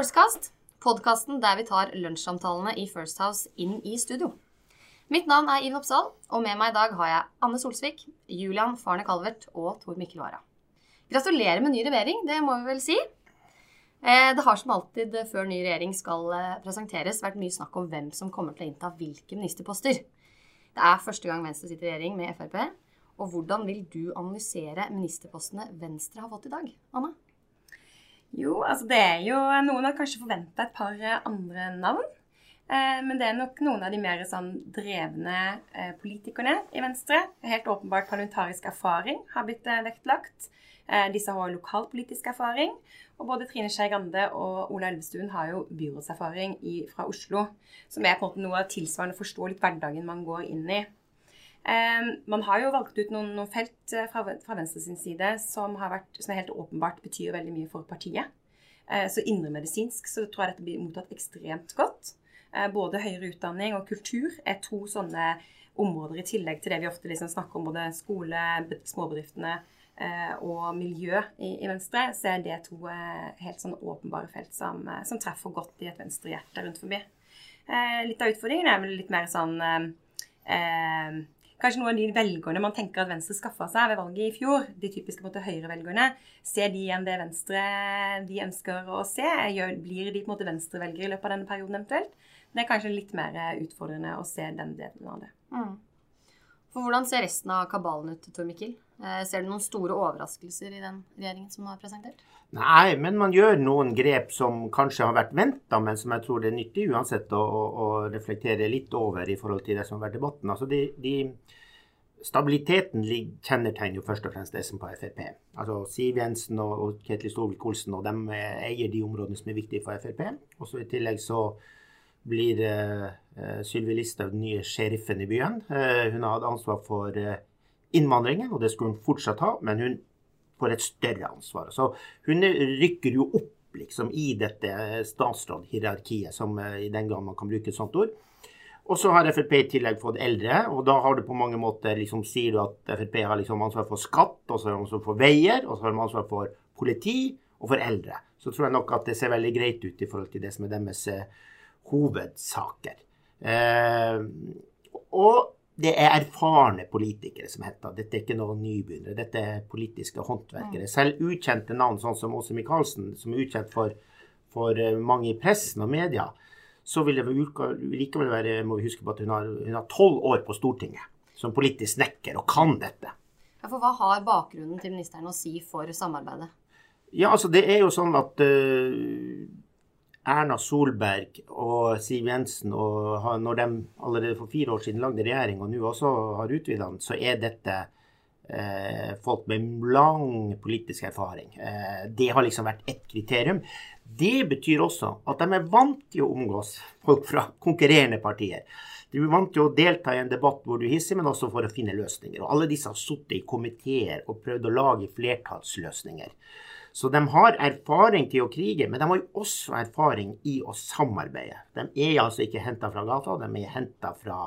Firstcast, podkasten der vi tar lunsjsamtalene i First House inn i studio. Mitt navn er Iven Oppsal, og med meg i dag har jeg Anne Solsvik, Julian Farne Calvert og Tor Mikkel Wara. Gratulerer med ny levering, det må vi vel si. Eh, det har som alltid før ny regjering skal eh, presenteres, vært mye snakk om hvem som kommer til å innta hvilke ministerposter. Det er første gang Venstre sitter i regjering med Frp. Og hvordan vil du analysere ministerpostene Venstre har fått i dag, Anne? Jo, altså det er jo Noen har kanskje forventa et par eh, andre navn. Eh, men det er nok noen av de mer sånn drevne eh, politikerne i Venstre. Helt åpenbart parlamentarisk erfaring har blitt vektlagt. Disse har lokalpolitisk erfaring. Og både Trine Skei Grande og Ola Elvestuen har jo byrådserfaring fra Oslo. Som er på en måte noe tilsvarende forstå litt hverdagen man går inn i. Um, man har jo valgt ut noen, noen felt eh, fra, fra Venstre side som, vært, som helt åpenbart betyr veldig mye for partiet. Uh, så indremedisinsk så tror jeg dette blir mottatt ekstremt godt. Uh, både høyere utdanning og kultur er to sånne områder i tillegg til det vi ofte liksom snakker om, både skole, småbedriftene og miljø i, Venstre. Så er det to helt sånn åpenbare felt som, som treffer godt i et venstrehjerte rundt forbi. litt av utfordringen er vel litt mer sånn kanskje noen av de velgerne man tenker at Venstre skaffa seg ved valget i fjor, de typiske måte, høyrevelgerne, ser de igjen det Venstre de ønsker å se? Blir de på en måte venstrevelgere i løpet av denne perioden eventuelt? Det er kanskje litt mer utfordrende å se den delen av det. Mm. For Hvordan ser resten av kabalen ut, Tor Mikkel? Eh, ser du noen store overraskelser i den regjeringen som nå er presentert? Nei, men man gjør noen grep som kanskje har vært venta, men som jeg tror det er nyttig uansett å, å, reflektere litt over i forhold til det som har vært debatten. Altså de, de Stabiliteten kjennetegner jo først og fremst det som på Frp. Altså Siv Jensen og, og Ketil Solvik-Olsen og dem eh, eier de områdene som er viktige for Frp. Og så I tillegg så blir uh, Sylvi Listhaug den nye sheriffen i byen. Uh, hun har hatt ansvar for uh, innvandringen, og det skulle hun fortsatt ha, men hun får et større ansvar. Så hun rykker jo opp liksom i dette statsrådhierarkiet, som i den gang man kan bruke et sånt ord. Og så har Frp i tillegg fått eldre, og da har du på mange måter liksom, sier du at Frp har liksom ansvar for skatt, og så har de ansvar for veier, og så har de ansvar for politi og for eldre. Så tror jeg nok at det ser veldig greit ut i forhold til det som er deres eh, hovedsaker. Eh, og det er erfarne politikere som heter. Dette er ikke noen nybegynnere. Dette er politiske håndverkere. Selv ukjente navn, sånn som Åse Michaelsen, som er ukjent for, for, eh, mange i pressen og media, så vil det likevel være, må vi huske på at hun har tolv år på Stortinget som politisk snekker og kan dette. Ja, for Hva har bakgrunnen til ministeren å si for samarbeidet? Ja, altså Det er jo sånn at uh, Erna Solberg og Siv Jensen, og når de allerede for fire år siden lagde regjering, og nå også har utvida den, så er dette eh, folk med lang politisk erfaring. Eh, det har liksom vært ett kriterium. Det betyr også at de er vant til å omgås folk fra konkurrerende partier. De er vant til å delta i en debatt hvor du hisser, men også for å finne løsninger. Og alle disse har sittet i komiteer og prøvd å lage flertallsløsninger. Så de har erfaring til å krige, men de har jo også erfaring i å samarbeide. De er altså ikke henta fra gata, de er henta fra,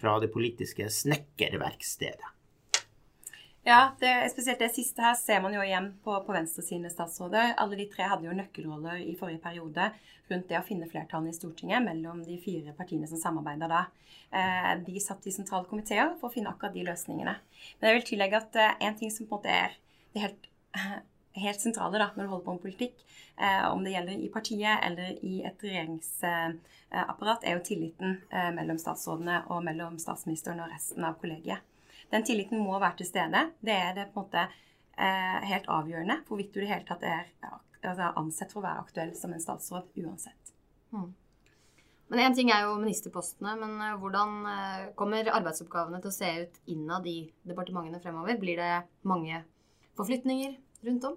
fra, det politiske snekkerverkstedet. Ja, det, spesielt det siste her ser man jo igjen på, på Venstre sine statsråder. Alle de tre hadde jo nøkkelroller i forrige periode rundt det å finne flertallene i Stortinget mellom de fire partiene som samarbeider da. Eh, de satt i sentrale komiteer for å finne akkurat de løsningene. Men jeg vil tillegge at eh, en ting som på en måte er det helt helt sentrale da, når du holder på med politikk, eh, om det gjelder i partiet eller i et regjeringsapparat, er jo tilliten mellom statsrådene og mellom statsministeren og resten av kollegiet. Den tilliten må være til stede. Det er det på en måte eh, helt avgjørende hvorvidt du i det hele tatt er altså, ansett for å være aktuell som en statsråd uansett. Hmm. Men Én ting er jo ministerpostene, men eh, hvordan eh, kommer arbeidsoppgavene til å se ut innad i departementene fremover? Blir det mange forflytninger rundt om?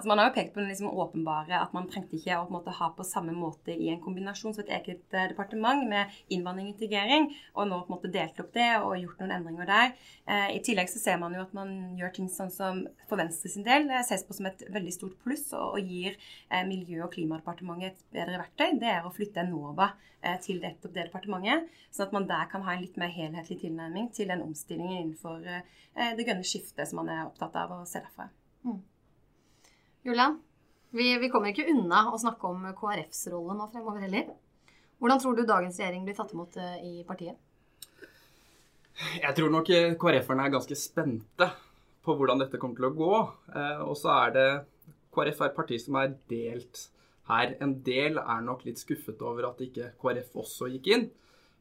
Altså Man har jo pekt på den liksom åpenbare at man trengte ikke å måte, ha på samme måte i en kombinasjon som et eget eh, departement med innvandring og integrering, og nå på en måte delt opp det og gjort noen endringer der. Eh, I tillegg så ser man jo at man gjør ting sånn som for Venstre sin del eh, ses på som et veldig stort pluss og, og gir eh, Miljø- og klimadepartementet et bedre verktøy. Det er å flytte Enova eh, til det, det departementet, sånn at man der kan ha en litt mer helhetlig tilnærming til den omstillingen innenfor det grønne skiftet som man er opptatt av å se derfra. Mm. Julian, Vi, vi kommer ikke unna å snakke om KrFs rolle nå fremover heller. Hvordan tror du dagens regjering blir tatt imot eh, i partiet? Jeg tror nok KrF-erne er ganske spente på hvordan dette kommer til å gå. Eh, og så er det KrF er et parti som er delt her. En del er nok litt skuffet over at ikke KrF også gikk inn.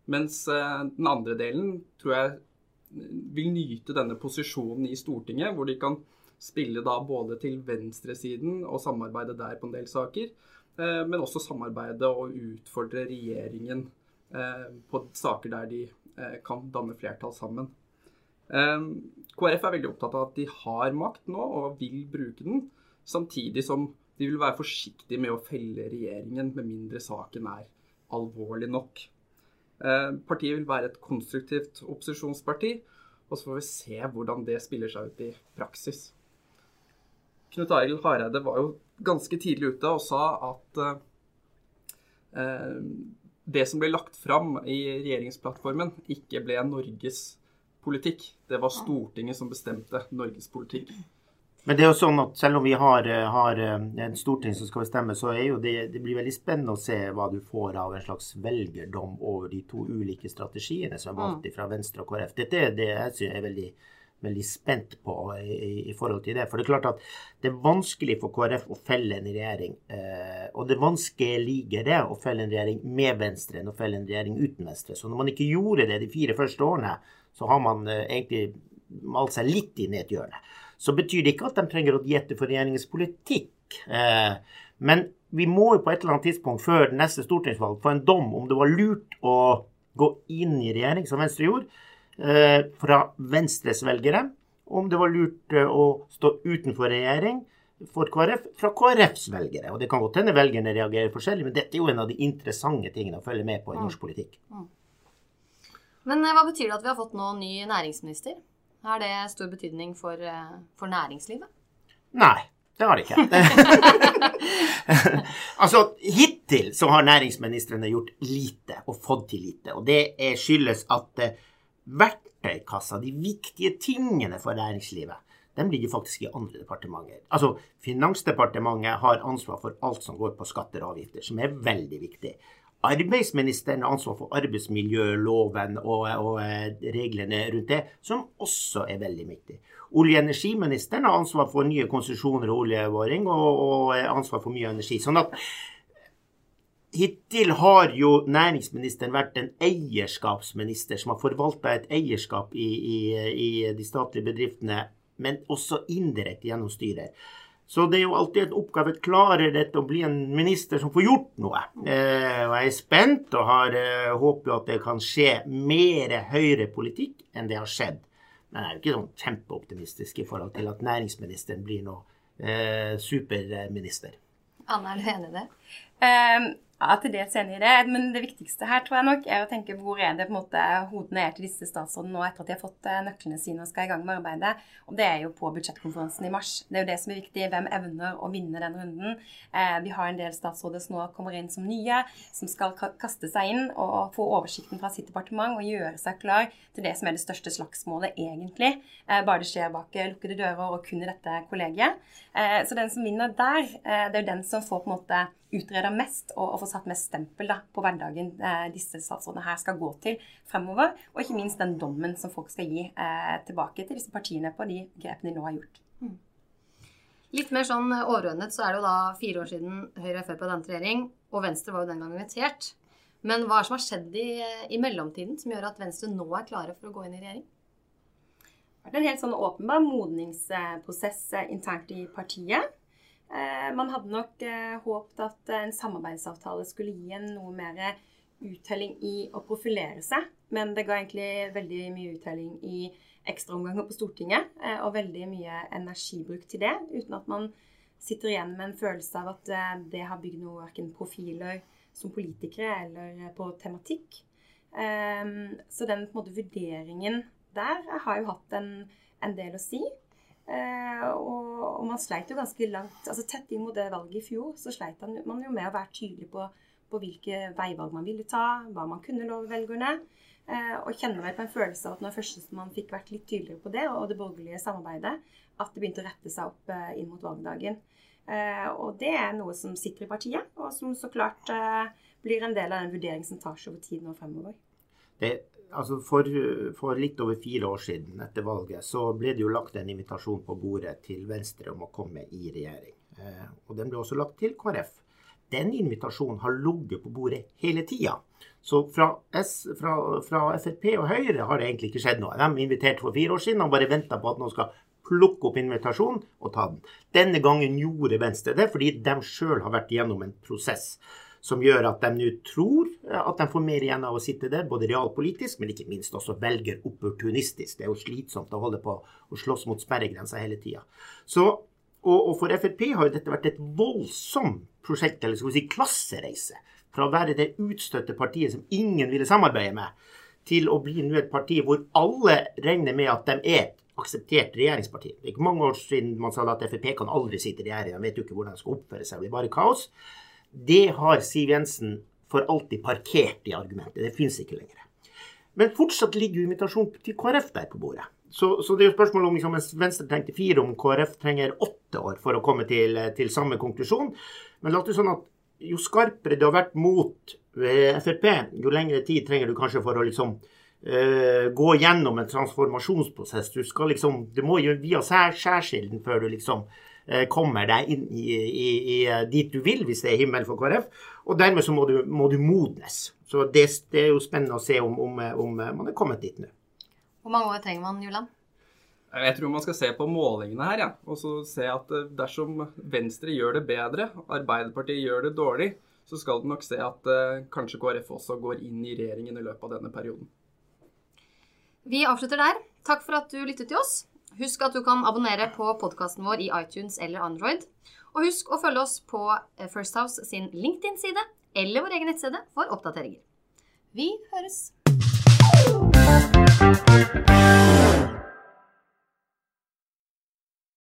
Mens eh, den andre delen tror jeg vil nyte denne posisjonen i Stortinget, hvor de kan spille da både til venstresiden og samarbeide der på en del saker, eh, men også samarbeide og utfordre regjeringen eh, på saker der de eh, kan danne flertall sammen. KrF er veldig opptatt av at de har makt nå og vil bruke den, samtidig som de vil være forsiktige med å felle regjeringen med mindre saken er alvorlig nok. Partiet vil være et konstruktivt opposisjonsparti, og så får vi se hvordan det spiller seg ut i praksis. Knut Arild Hareide var jo ganske tidlig ute og sa at eh, det som ble lagt fram i regjeringsplattformen, ikke ble Norges politikk. Det var Stortinget som bestemte Norges politikk. Men det er jo sånn at selv om vi har, har en storting som skal bestemme, så er jo det, det blir veldig spennende å se hva du får av en slags velgerdom over de to ulike strategiene som er valgt mm. fra Venstre og KrF. Dette er det jeg synes er veldig veldig spent på i, i, forhold til det. For det er klart at det er vanskelig for KrF å felle en regjering. Eh, og det vanskeligere det å felle en regjering med Venstre enn å felle en regjering uten Venstre. Så når man ikke gjorde det de fire første årene, så har man eh, egentlig malt seg litt inn i et hjørne. Så betyr det ikke at de trenger å gjette for regjeringens politikk. Eh, men vi må jo på et eller annet tidspunkt før neste stortingsvalg få en dom om det var lurt å gå inn i regjering, som Venstre gjorde fra Venstres velgere om det var lurt eh, å stå utenfor regjering for KrF fra KrFs velgere. Og Det kan godt hende velgerne reagerer forskjellig, men dette er jo en av de interessante tingene å følge med på i norsk politikk. Mm. Men eh, hva betyr det at vi har fått nå ny næringsminister? Har det stor betydning for, for næringslivet? Nei. Det har det ikke. altså, Hittil så har næringsministrene gjort lite og fått til lite. Og det skyldes at verktøykassa, de viktige tingene for næringslivet, de ligger faktisk i andre departementer. Altså, Finansdepartementet har ansvar for alt som går på skatter og avgifter, som er veldig viktig. Arbeidsministeren har ansvar for arbeidsmiljøloven og, og, eh, reglene rundt det, som også er veldig viktig. Olje- og energiministeren har ansvar for nye konsesjoner og oljeboring og, og ansvar for mye energi. sånn at Hittil har jo næringsministeren vært en eierskapsminister som har forvalta et eierskap i, i, i, de statlige bedriftene, men også indirekte gjennom styret. Så det er jo alltid en oppgave. Klarer dette å bli en minister som får gjort noe? Eh, og jeg er spent og har eh, håper at det kan skje mer høyrepolitikk enn det har skjedd. Men jeg er jo ikke sånn kjempeoptimistisk i forhold til at næringsministeren blir noe eh, superminister. Anna, er du enig i det? Um, ja, til dels enig i det. Men det viktigste her tror jeg nok er å tenke hvor er det på en måte hodene er til disse statsrådene nå etter at de har fått eh, nøklene sine og skal i gang med arbeidet. Og det er jo på budsjettkonferansen i mars. Det er jo det som er viktig. Hvem evner å vinne den runden? Eh, vi har en del statsråder som nå kommer inn som nye, som skal kaste seg inn og få oversikten fra sitt departement og gjøre seg klar til det som er det største slagsmålet egentlig. Eh, bare det skjer bak lukkede dører og kun i dette kollegiet. Eh, så den som vinner der, eh, det er jo den som får på en måte utreda mest og, og får satt med stempel da, på hverdagen eh, disse statsrådene her skal gå til fremover. Og ikke minst den dommen som folk skal gi eh, tilbake til disse partiene på de grepene de nå har gjort. Mm. Litt mer sånn overordnet så er det jo da fire år siden Høyre og Frp dannet regjering, og Venstre var jo den gang invitert. Men hva er det som har skjedd i, i mellomtiden som gjør at Venstre nå er klare for å gå inn i regjering? Det har vært en helt sånn åpenbar modningsprosess eh, internt i partiet. Eh, man hadde nok eh, håpet at en samarbeidsavtale skulle gi en noe mer uttelling i å profilere seg, men det ga egentlig veldig mye uttelling i ekstraomganger på Stortinget, eh, og veldig mye energibruk til det, uten at man sitter igjen med en følelse av at det har bygd noe verken profiler som politikere eller på tematikk. Så den måte, vurderingen der har jo hatt en, en del å si. Eh, og, og, man sleit jo ganske langt altså Tett inn mot det valget i fjor så sleit man jo med å være tydelig på, på hvilke veivalg man ville ta, hva man kunne love velgerne. Eh, og kjenner vel på en følelse av at når først man fikk vært litt tydeligere på det, og det borgerlige samarbeidet, at det begynte å rette seg opp eh, inn mot valgdagen. Og det er noe som sitter i partiet, og som så klart blir en del av den vurderingen som tar seg over tid nå fremover. Det, altså for, for, litt over fire år siden etter valget så ble det jo lagt en invitasjon på bordet til Venstre om å komme i regjering. og den ble også lagt til KrF den invitasjonen har ligget på bordet hele tida. Så fra, S, fra, fra, Frp og Høyre har det egentlig ikke skjedd noe. De inviterte for fire år siden og bare venta på at noen skal plukke opp invitasjonen og ta den. Denne gangen gjorde Venstre det fordi de sjøl har vært gjennom en prosess som gjør at de nå tror at de får mer igjen av å sitte der, både realpolitisk, men ikke minst også velger opportunistisk. Det er jo slitsomt å holde på å slåss mot sperregrensa hele tida. Og, og, for Frp har jo dette vært et voldsomt prosjekt, eller skal vi si klassereise. Fra å være det utstøtte partiet som ingen ville samarbeide med, til å bli nå et parti hvor alle regner med at de er et akseptert regjeringsparti. Det er ikke mange år siden man sa at Frp kan aldri sitte i regjering, de vet jo ikke hvordan de skal oppføre seg, det blir bare kaos. Det har Siv Jensen for alltid parkert i argumentet. Det fins ikke lenger. Men fortsatt ligger invitasjon til KrF der på bordet. Så, så, det er jo spørsmålet om liksom, Venstre trengte fire, om KrF trenger åtte år for å komme til, til samme konklusjon. Men la det sånn at jo skarpere det har vært mot eh, Frp, jo lengre tid trenger du kanskje for å liksom uh, gå gjennom en transformasjonsprosess. Du skal liksom, du må jo via skjærsilden før du liksom kommer deg inn i, i, i, dit du vil, hvis det er himmel for KrF. Og dermed så må du, må du modnes. Så det, det, er jo spennende å se om, om, om man er kommet dit nå. Hvor mange år trenger man, Julian? Jeg tror man skal se på målingene her, ja. og så se at eh, dersom Venstre gjør det bedre, Arbeiderpartiet gjør det dårlig, så skal du nok se at kanskje KrF også går inn i regjeringen i løpet av denne perioden. Vi avslutter der. Takk for at du lyttet til oss. Husk at du kan abonnere på podkasten vår i iTunes eller Android. Og husk å følge oss på eh, First House sin LinkedIn-side eller vår egen nettside for oppdateringer. Vi høres!